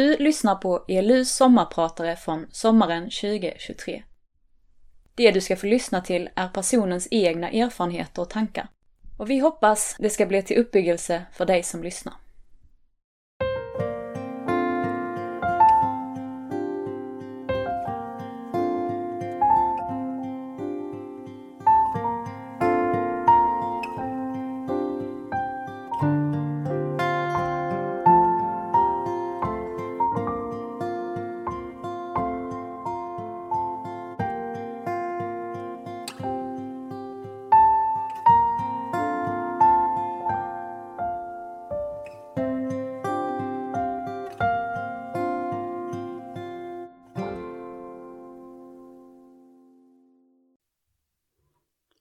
Du lyssnar på ELUs sommarpratare från sommaren 2023. Det du ska få lyssna till är personens egna erfarenheter och tankar. Och vi hoppas det ska bli till uppbyggelse för dig som lyssnar.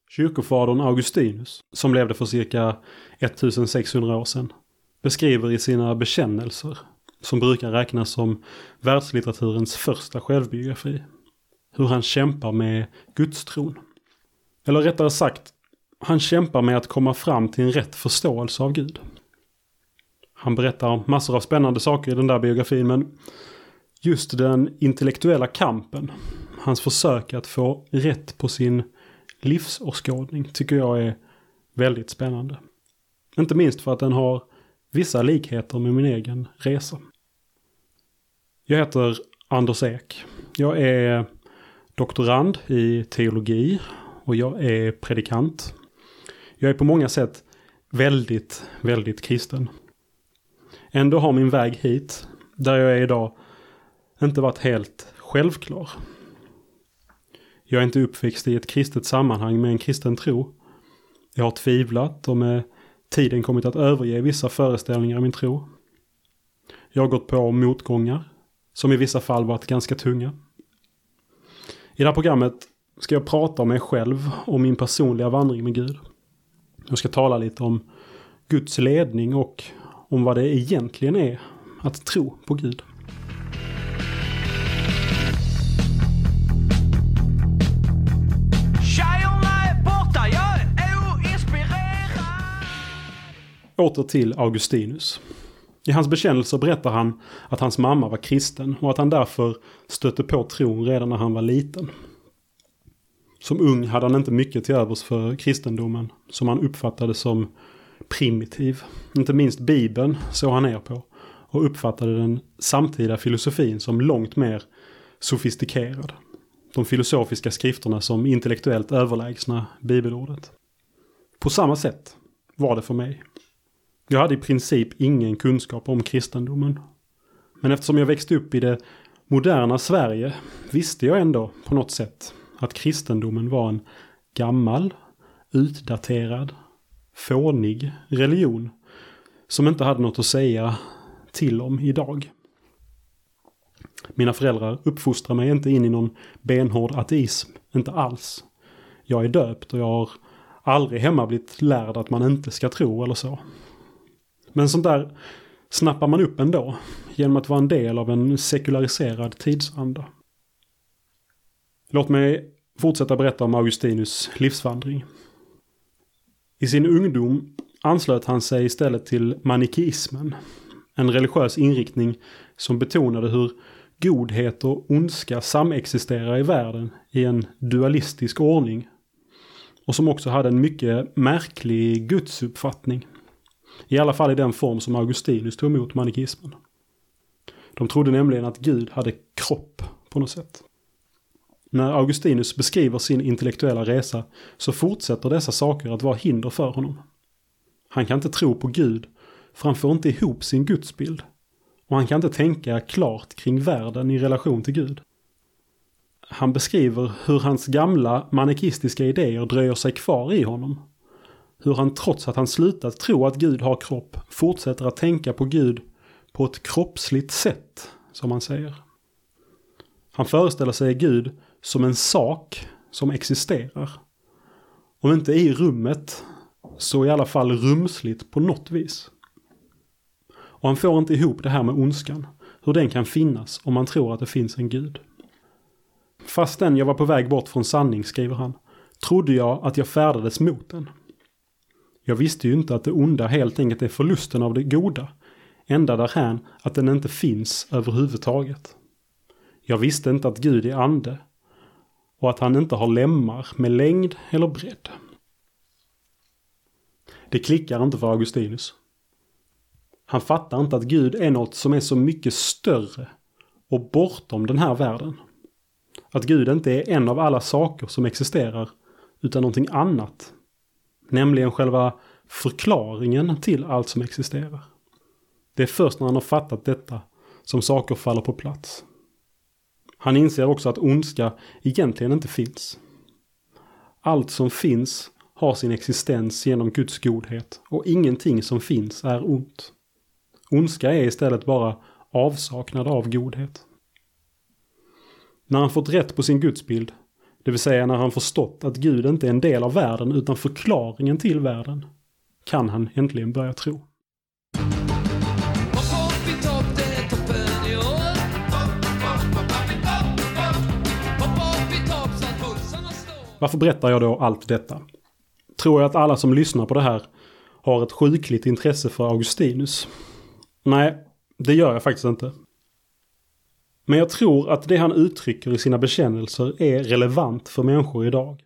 Kyrkofadern Augustinus, som levde för cirka 1600 år sedan, beskriver i sina bekännelser, som brukar räknas som världslitteraturens första självbiografi, hur han kämpar med gudstron. Eller rättare sagt, han kämpar med att komma fram till en rätt förståelse av Gud. Han berättar massor av spännande saker i den där biografin men just den intellektuella kampen, hans försök att få rätt på sin livsåskådning tycker jag är väldigt spännande. Inte minst för att den har vissa likheter med min egen resa. Jag heter Anders Ek. Jag är doktorand i teologi och jag är predikant. Jag är på många sätt väldigt, väldigt kristen. Ändå har min väg hit, där jag är idag, inte varit helt självklar. Jag är inte uppväxt i ett kristet sammanhang med en kristen tro. Jag har tvivlat och med tiden kommit att överge vissa föreställningar i min tro. Jag har gått på motgångar, som i vissa fall varit ganska tunga. I det här programmet ska jag prata om mig själv och min personliga vandring med Gud. Jag ska tala lite om Guds ledning och om vad det egentligen är att tro på Gud. Åter till Augustinus. I hans bekännelser berättar han att hans mamma var kristen och att han därför stötte på tron redan när han var liten. Som ung hade han inte mycket till övers för kristendomen, som han uppfattade som primitiv. Inte minst Bibeln såg han ner på och uppfattade den samtida filosofin som långt mer sofistikerad. De filosofiska skrifterna som intellektuellt överlägsna bibelordet. På samma sätt var det för mig. Jag hade i princip ingen kunskap om kristendomen. Men eftersom jag växte upp i det moderna Sverige visste jag ändå på något sätt att kristendomen var en gammal, utdaterad, fånig religion som inte hade något att säga till om idag. Mina föräldrar uppfostrar mig inte in i någon benhård ateism, inte alls. Jag är döpt och jag har aldrig hemma blivit lärd att man inte ska tro eller så. Men sånt där snappar man upp ändå genom att vara en del av en sekulariserad tidsanda. Låt mig fortsätta berätta om Augustinus livsvandring. I sin ungdom anslöt han sig istället till manikeismen. En religiös inriktning som betonade hur godhet och ondska samexisterar i världen i en dualistisk ordning. Och som också hade en mycket märklig gudsuppfattning. I alla fall i den form som Augustinus tog emot manikismen. De trodde nämligen att Gud hade kropp på något sätt. När Augustinus beskriver sin intellektuella resa så fortsätter dessa saker att vara hinder för honom. Han kan inte tro på Gud för han får inte ihop sin gudsbild. Och han kan inte tänka klart kring världen i relation till Gud. Han beskriver hur hans gamla manikistiska idéer dröjer sig kvar i honom hur han trots att han slutat tro att Gud har kropp fortsätter att tänka på Gud på ett kroppsligt sätt, som han säger. Han föreställer sig Gud som en sak som existerar. Om inte i rummet, så i alla fall rumsligt på något vis. Och han får inte ihop det här med ondskan. Hur den kan finnas om man tror att det finns en gud. Fastän jag var på väg bort från sanning, skriver han, trodde jag att jag färdades mot den. Jag visste ju inte att det onda helt enkelt är förlusten av det goda. ända därhän att den inte finns överhuvudtaget. Jag visste inte att Gud är ande och att han inte har lemmar med längd eller bredd. Det klickar inte för Augustinus. Han fattar inte att Gud är något som är så mycket större och bortom den här världen. Att Gud inte är en av alla saker som existerar utan någonting annat. Nämligen själva förklaringen till allt som existerar. Det är först när han har fattat detta som saker faller på plats. Han inser också att ondska egentligen inte finns. Allt som finns har sin existens genom Guds godhet och ingenting som finns är ont. Ondska är istället bara avsaknad av godhet. När han fått rätt på sin gudsbild, det vill säga när han förstått att Gud inte är en del av världen utan förklaringen till världen, kan han äntligen börja tro. Varför berättar jag då allt detta? Tror jag att alla som lyssnar på det här har ett sjukligt intresse för Augustinus? Nej, det gör jag faktiskt inte. Men jag tror att det han uttrycker i sina bekännelser är relevant för människor idag.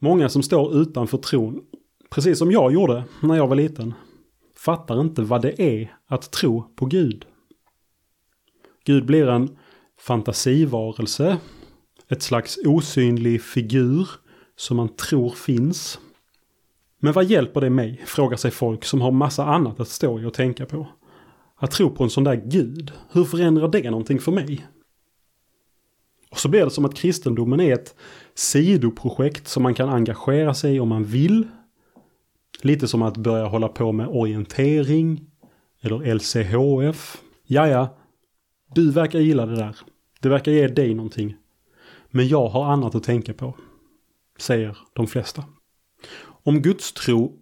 Många som står utanför tron, precis som jag gjorde när jag var liten, fattar inte vad det är att tro på Gud. Gud blir en fantasivarelse, ett slags osynlig figur som man tror finns. Men vad hjälper det mig, frågar sig folk som har massa annat att stå i och tänka på. Att tro på en sån där gud, hur förändrar det någonting för mig? Och så blir det som att kristendomen är ett sidoprojekt som man kan engagera sig i om man vill. Lite som att börja hålla på med orientering eller LCHF. Jaja, du verkar gilla det där. Det verkar ge dig någonting. Men jag har annat att tänka på. Säger de flesta. Om gudstro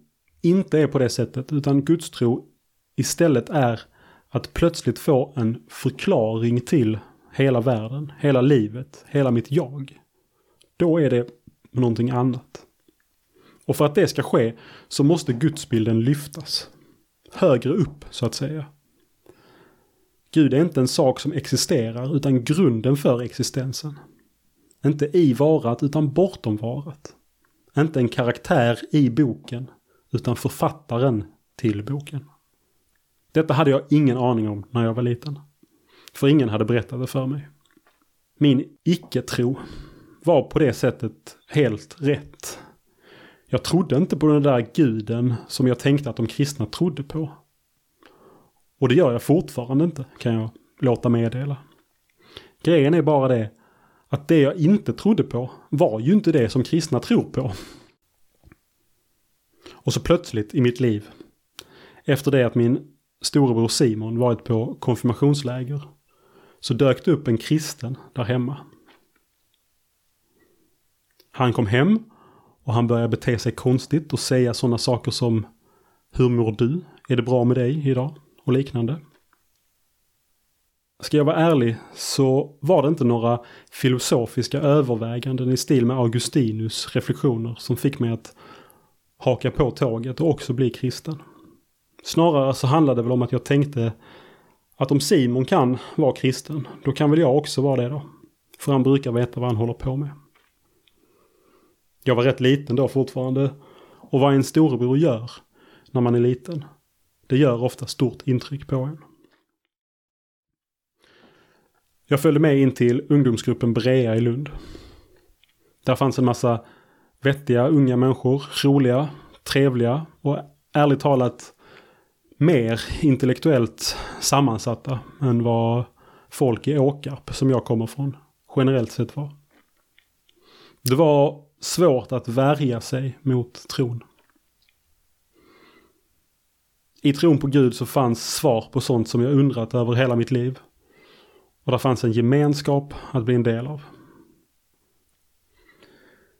inte är på det sättet utan gudstro istället är att plötsligt få en förklaring till hela världen, hela livet, hela mitt jag. Då är det någonting annat. Och för att det ska ske så måste gudsbilden lyftas. Högre upp, så att säga. Gud är inte en sak som existerar utan grunden för existensen. Inte i varat utan bortom varat. Inte en karaktär i boken utan författaren till boken. Detta hade jag ingen aning om när jag var liten. För ingen hade berättat det för mig. Min icke-tro var på det sättet helt rätt. Jag trodde inte på den där guden som jag tänkte att de kristna trodde på. Och det gör jag fortfarande inte, kan jag låta meddela. Grejen är bara det att det jag inte trodde på var ju inte det som kristna tror på. Och så plötsligt i mitt liv, efter det att min storebror Simon varit på konfirmationsläger så dök det upp en kristen där hemma. Han kom hem och han började bete sig konstigt och säga sådana saker som Hur mår du? Är det bra med dig idag? Och liknande. Ska jag vara ärlig så var det inte några filosofiska överväganden i stil med Augustinus reflektioner som fick mig att haka på tåget och också bli kristen. Snarare så handlade det väl om att jag tänkte att om Simon kan vara kristen, då kan väl jag också vara det då. För han brukar veta vad han håller på med. Jag var rätt liten då fortfarande. Och vad en storebror gör när man är liten, det gör ofta stort intryck på en. Jag följde med in till ungdomsgruppen Brea i Lund. Där fanns en massa vettiga unga människor, roliga, trevliga och ärligt talat mer intellektuellt sammansatta än vad folk i Åkarp, som jag kommer från, generellt sett var. Det var svårt att värja sig mot tron. I tron på Gud så fanns svar på sånt som jag undrat över hela mitt liv. Och där fanns en gemenskap att bli en del av.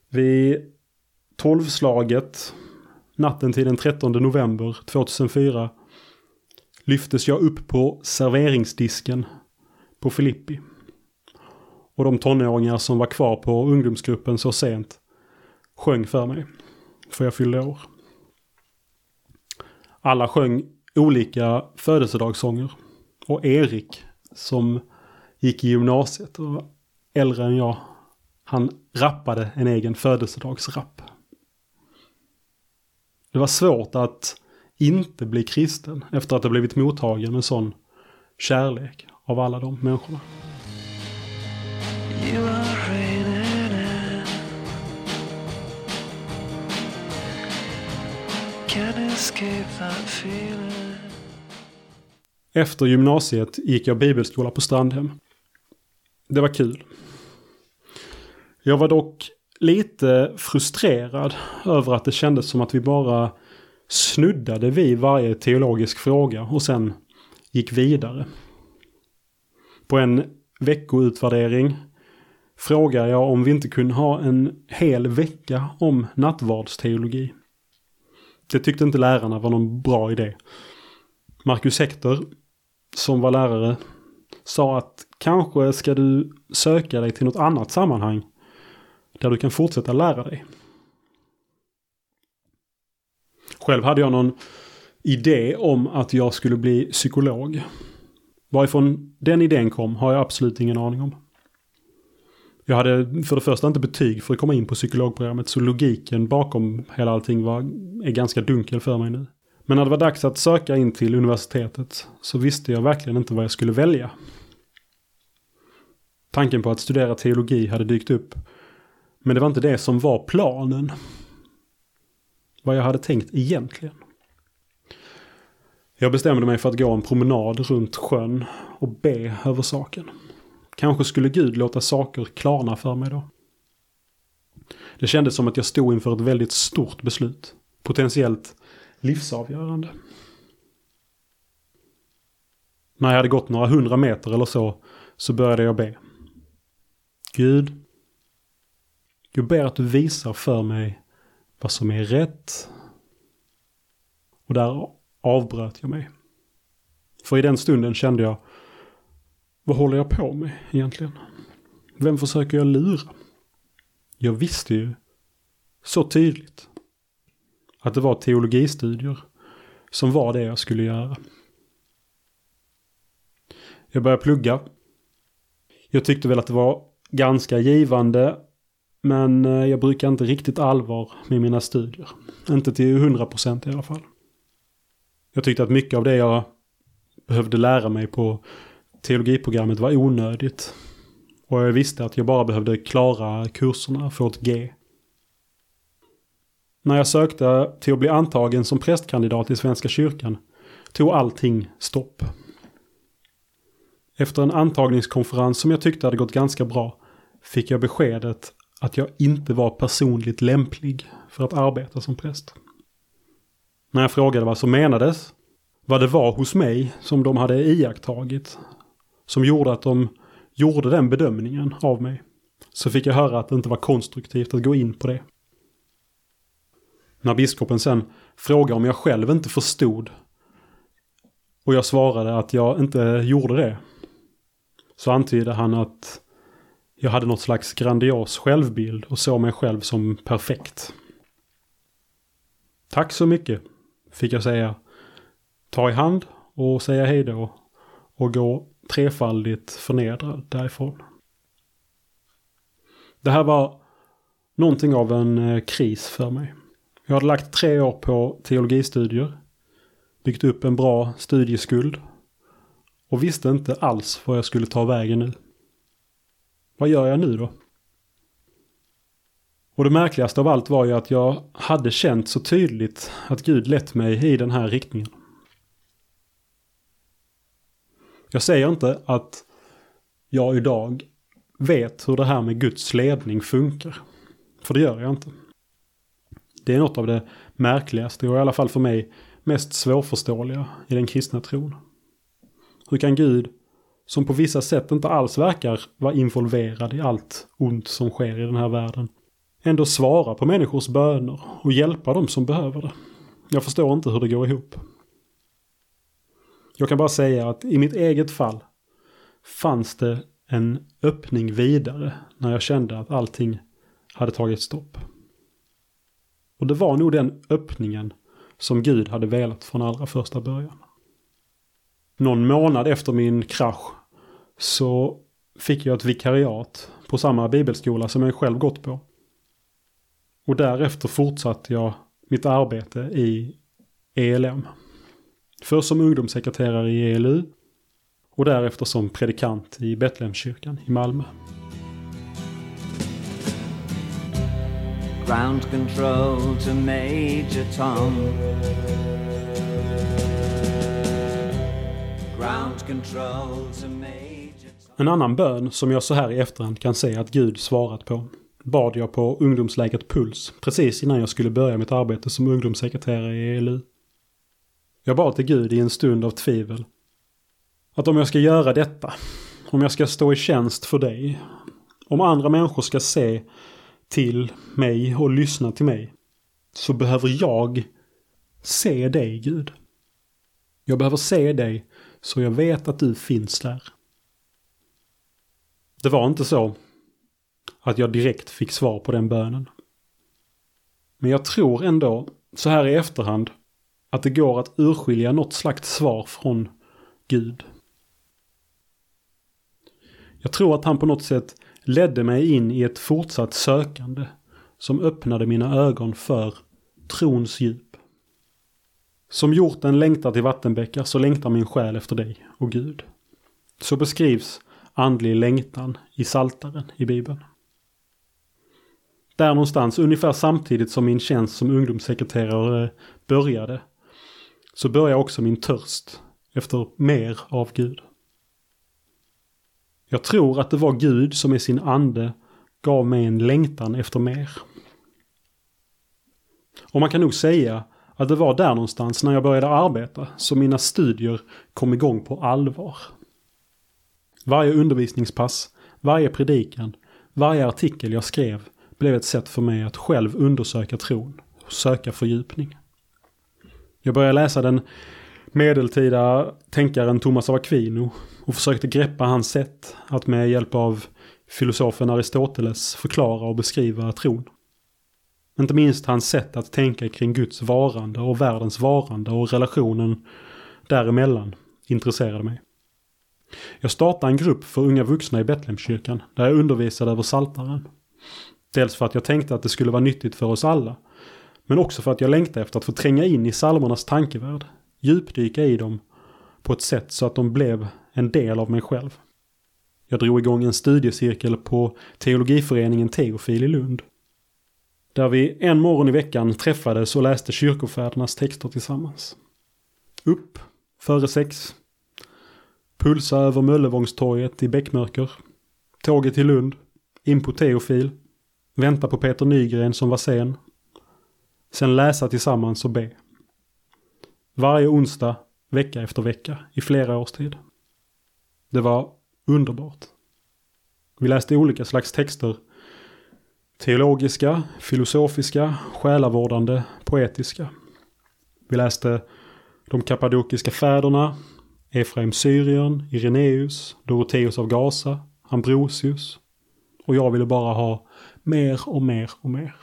Vid tolvslaget natten till den 13 november 2004 lyftes jag upp på serveringsdisken på Filippi. Och de tonåringar som var kvar på ungdomsgruppen så sent sjöng för mig. För jag fyllde år. Alla sjöng olika födelsedagssånger. Och Erik som gick i gymnasiet och var äldre än jag, han rappade en egen födelsedagsrapp. Det var svårt att inte bli kristen efter att ha blivit mottagen med sån kärlek av alla de människorna. Efter gymnasiet gick jag bibelskola på Strandhem. Det var kul. Jag var dock lite frustrerad över att det kändes som att vi bara snuddade vid varje teologisk fråga och sen gick vidare. På en veckoutvärdering frågar jag om vi inte kunde ha en hel vecka om nattvardsteologi. Det tyckte inte lärarna var någon bra idé. Marcus Hector, som var lärare, sa att kanske ska du söka dig till något annat sammanhang där du kan fortsätta lära dig. Själv hade jag någon idé om att jag skulle bli psykolog. Varifrån den idén kom har jag absolut ingen aning om. Jag hade för det första inte betyg för att komma in på psykologprogrammet så logiken bakom hela allting var, är ganska dunkel för mig nu. Men när det var dags att söka in till universitetet så visste jag verkligen inte vad jag skulle välja. Tanken på att studera teologi hade dykt upp. Men det var inte det som var planen. Vad jag hade tänkt egentligen. Jag bestämde mig för att gå en promenad runt sjön och be över saken. Kanske skulle Gud låta saker klarna för mig då. Det kändes som att jag stod inför ett väldigt stort beslut. Potentiellt livsavgörande. När jag hade gått några hundra meter eller så, så började jag be. Gud, jag ber att du visar för mig vad som är rätt. Och där avbröt jag mig. För i den stunden kände jag, vad håller jag på med egentligen? Vem försöker jag lura? Jag visste ju så tydligt att det var teologistudier som var det jag skulle göra. Jag började plugga. Jag tyckte väl att det var ganska givande men eh, jag brukar inte riktigt allvar med mina studier. Inte till 100% i alla fall. Jag tyckte att mycket av det jag behövde lära mig på teologiprogrammet var onödigt. Och jag visste att jag bara behövde klara kurserna, få ett G. När jag sökte till att bli antagen som prästkandidat i Svenska kyrkan tog allting stopp. Efter en antagningskonferens som jag tyckte hade gått ganska bra fick jag beskedet att jag inte var personligt lämplig för att arbeta som präst. När jag frågade vad som menades, vad det var hos mig som de hade iakttagit, som gjorde att de gjorde den bedömningen av mig, så fick jag höra att det inte var konstruktivt att gå in på det. När biskopen sen frågade om jag själv inte förstod och jag svarade att jag inte gjorde det, så antydde han att jag hade något slags grandios självbild och såg mig själv som perfekt. Tack så mycket, fick jag säga. Ta i hand och säga hej då och gå trefaldigt förnedrad därifrån. Det här var någonting av en eh, kris för mig. Jag hade lagt tre år på teologistudier, byggt upp en bra studieskuld och visste inte alls vad jag skulle ta vägen nu. Vad gör jag nu då? Och det märkligaste av allt var ju att jag hade känt så tydligt att Gud lett mig i den här riktningen. Jag säger inte att jag idag vet hur det här med Guds ledning funkar. För det gör jag inte. Det är något av det märkligaste och i alla fall för mig mest svårförståeliga i den kristna tron. Hur kan Gud som på vissa sätt inte alls verkar vara involverad i allt ont som sker i den här världen, ändå svara på människors böner och hjälpa dem som behöver det. Jag förstår inte hur det går ihop. Jag kan bara säga att i mitt eget fall fanns det en öppning vidare när jag kände att allting hade tagit stopp. Och det var nog den öppningen som Gud hade velat från allra första början. Någon månad efter min krasch så fick jag ett vikariat på samma bibelskola som jag själv gått på. Och därefter fortsatte jag mitt arbete i ELM. Först som ungdomssekreterare i ELU och därefter som predikant i Betlehemskyrkan i Malmö. Ground control to Major Tom. En annan bön som jag så här i efterhand kan säga att Gud svarat på bad jag på ungdomsläget Puls precis innan jag skulle börja mitt arbete som ungdomssekreterare i ELU. Jag bad till Gud i en stund av tvivel. Att om jag ska göra detta, om jag ska stå i tjänst för dig, om andra människor ska se till mig och lyssna till mig, så behöver jag se dig Gud. Jag behöver se dig så jag vet att du finns där. Det var inte så att jag direkt fick svar på den bönen. Men jag tror ändå, så här i efterhand, att det går att urskilja något slags svar från Gud. Jag tror att han på något sätt ledde mig in i ett fortsatt sökande som öppnade mina ögon för trons djup. Som hjorten längtar till vattenbäckar så längtar min själ efter dig och Gud. Så beskrivs andlig längtan i Saltaren i Bibeln. Där någonstans, ungefär samtidigt som min tjänst som ungdomssekreterare började, så började också min törst efter mer av Gud. Jag tror att det var Gud som i sin ande gav mig en längtan efter mer. Och man kan nog säga att det var där någonstans när jag började arbeta som mina studier kom igång på allvar. Varje undervisningspass, varje predikan, varje artikel jag skrev blev ett sätt för mig att själv undersöka tron och söka fördjupning. Jag började läsa den medeltida tänkaren Thomas av Aquino och försökte greppa hans sätt att med hjälp av filosofen Aristoteles förklara och beskriva tron. Inte minst hans sätt att tänka kring Guds varande och världens varande och relationen däremellan intresserade mig. Jag startade en grupp för unga vuxna i Betlehemskyrkan där jag undervisade över Saltaren. Dels för att jag tänkte att det skulle vara nyttigt för oss alla. Men också för att jag längtade efter att få tränga in i psalmernas tankevärld. Djupdyka i dem på ett sätt så att de blev en del av mig själv. Jag drog igång en studiecirkel på teologiföreningen Teofil i Lund. Där vi en morgon i veckan träffades och läste kyrkofädernas texter tillsammans. Upp, före sex. Pulsa över Möllevångstorget i Bäckmörker. Tåget till Lund. In på Teofil. Vänta på Peter Nygren som var sen. Sen läsa tillsammans och be. Varje onsdag, vecka efter vecka, i flera års tid. Det var underbart. Vi läste olika slags texter. Teologiska, filosofiska, själavårdande, poetiska. Vi läste de kappadokiska fäderna, Efraim Syrien, Ireneus, Doroteus av Gaza, Ambrosius. Och jag ville bara ha mer och mer och mer.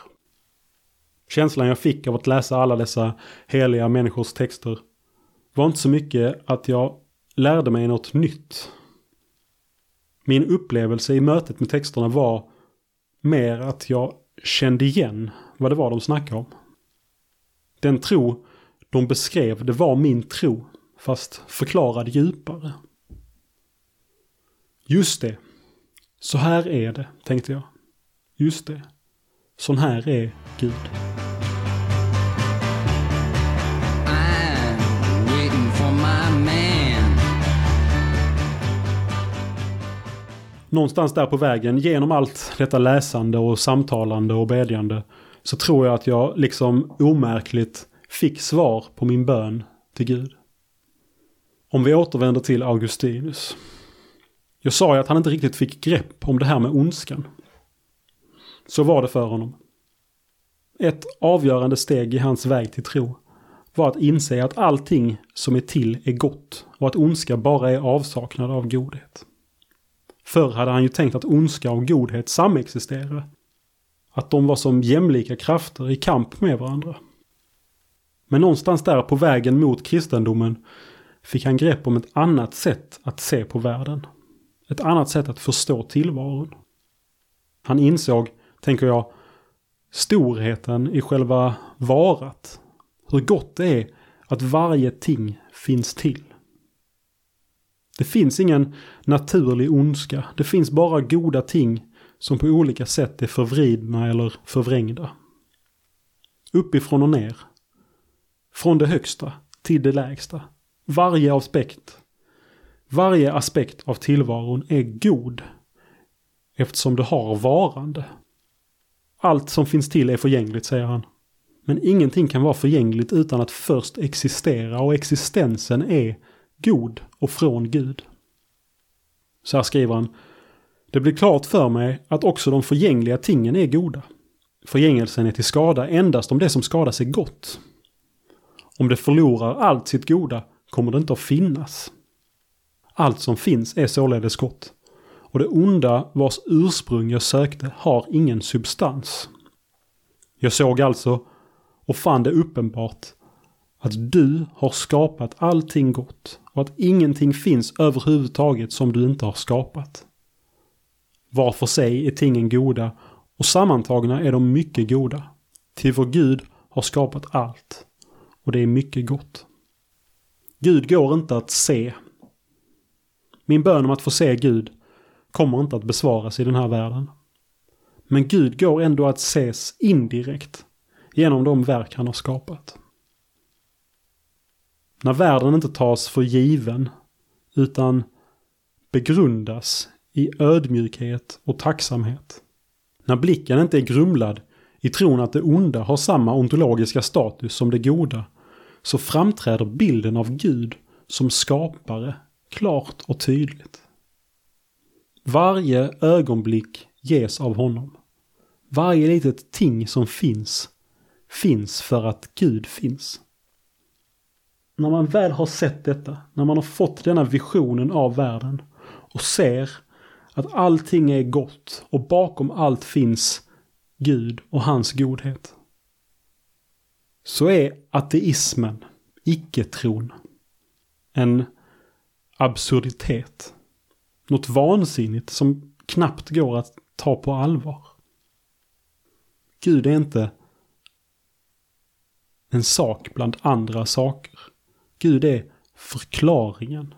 Känslan jag fick av att läsa alla dessa heliga människors texter var inte så mycket att jag lärde mig något nytt. Min upplevelse i mötet med texterna var mer att jag kände igen vad det var de snackade om. Den tro de beskrev, det var min tro, fast förklarad djupare. Just det. Så här är det, tänkte jag. Just det. Sån här är Gud. Någonstans där på vägen, genom allt detta läsande och samtalande och bedjande, så tror jag att jag liksom omärkligt fick svar på min bön till Gud. Om vi återvänder till Augustinus. Jag sa ju att han inte riktigt fick grepp om det här med ondskan. Så var det för honom. Ett avgörande steg i hans väg till tro var att inse att allting som är till är gott och att ondska bara är avsaknad av godhet. Förr hade han ju tänkt att ondska och godhet samexisterade. Att de var som jämlika krafter i kamp med varandra. Men någonstans där på vägen mot kristendomen fick han grepp om ett annat sätt att se på världen. Ett annat sätt att förstå tillvaron. Han insåg, tänker jag, storheten i själva varat. Hur gott det är att varje ting finns till. Det finns ingen naturlig ondska. Det finns bara goda ting som på olika sätt är förvridna eller förvrängda. Uppifrån och ner. Från det högsta till det lägsta. Varje aspekt. Varje aspekt av tillvaron är god. Eftersom det har varande. Allt som finns till är förgängligt, säger han. Men ingenting kan vara förgängligt utan att först existera och existensen är god och från Gud. Så här skriver han. Det blir klart för mig att också de förgängliga tingen är goda. Förgängelsen är till skada endast om det som skadas är gott. Om det förlorar allt sitt goda kommer det inte att finnas. Allt som finns är således gott. Och det onda vars ursprung jag sökte har ingen substans. Jag såg alltså och fann det uppenbart att du har skapat allting gott och att ingenting finns överhuvudtaget som du inte har skapat. Var för sig är tingen goda och sammantagna är de mycket goda. Till vår Gud har skapat allt och det är mycket gott. Gud går inte att se. Min bön om att få se Gud kommer inte att besvaras i den här världen. Men Gud går ändå att ses indirekt genom de verk han har skapat. När världen inte tas för given utan begrundas i ödmjukhet och tacksamhet. När blicken inte är grumlad i tron att det onda har samma ontologiska status som det goda så framträder bilden av Gud som skapare klart och tydligt. Varje ögonblick ges av honom. Varje litet ting som finns, finns för att Gud finns. När man väl har sett detta, när man har fått denna visionen av världen och ser att allting är gott och bakom allt finns Gud och hans godhet. Så är ateismen, icke-tron, en absurditet. Något vansinnigt som knappt går att ta på allvar. Gud är inte en sak bland andra saker. Gud är förklaringen,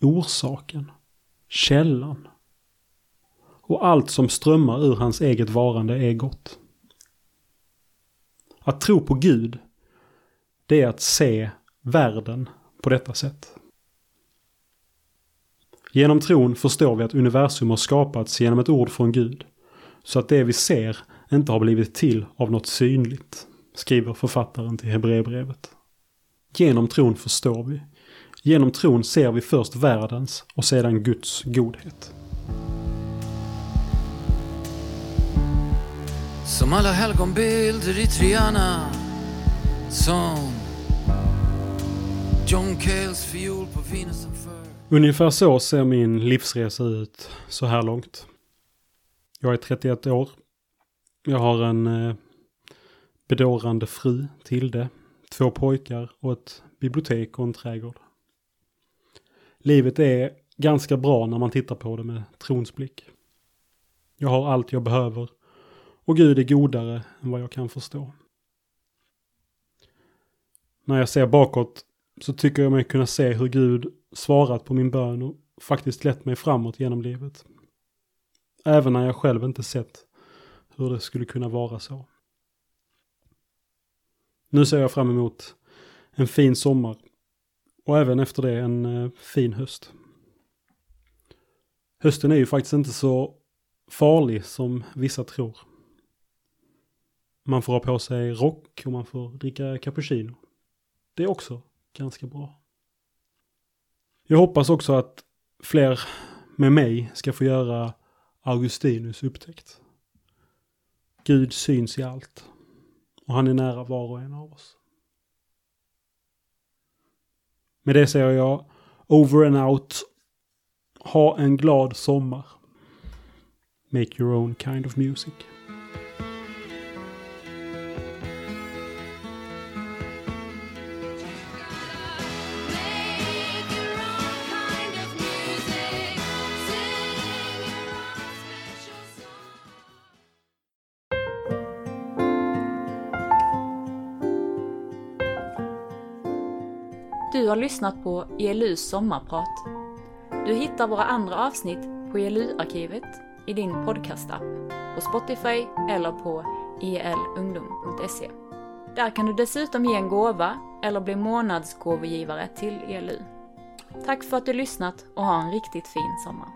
orsaken, källan. Och allt som strömmar ur hans eget varande är gott. Att tro på Gud, det är att se världen på detta sätt. Genom tron förstår vi att universum har skapats genom ett ord från Gud. Så att det vi ser inte har blivit till av något synligt, skriver författaren till Hebreerbrevet. Genom tron förstår vi. Genom tron ser vi först världens och sedan Guds godhet. Som alla helgonbilder i Triana Som John Cales fiol på Venus Ungefär så ser min livsresa ut så här långt. Jag är 31 år. Jag har en eh, bedårande fru, Tilde, två pojkar och ett bibliotek och en trädgård. Livet är ganska bra när man tittar på det med trons blick. Jag har allt jag behöver och Gud är godare än vad jag kan förstå. När jag ser bakåt så tycker jag mig kunna se hur Gud svarat på min bön och faktiskt lett mig framåt genom livet. Även när jag själv inte sett hur det skulle kunna vara så. Nu ser jag fram emot en fin sommar och även efter det en eh, fin höst. Hösten är ju faktiskt inte så farlig som vissa tror. Man får ha på sig rock och man får dricka cappuccino. Det är också ganska bra. Jag hoppas också att fler med mig ska få göra Augustinus upptäckt. Gud syns i allt. Och han är nära var och en av oss. Med det säger jag over and out. Ha en glad sommar. Make your own kind of music. Du har lyssnat på ELUs sommarprat. Du hittar våra andra avsnitt på ELU-arkivet i din podcastapp, på Spotify eller på elungdom.se. Där kan du dessutom ge en gåva eller bli månadsgåvogivare till ELU. Tack för att du lyssnat och ha en riktigt fin sommar.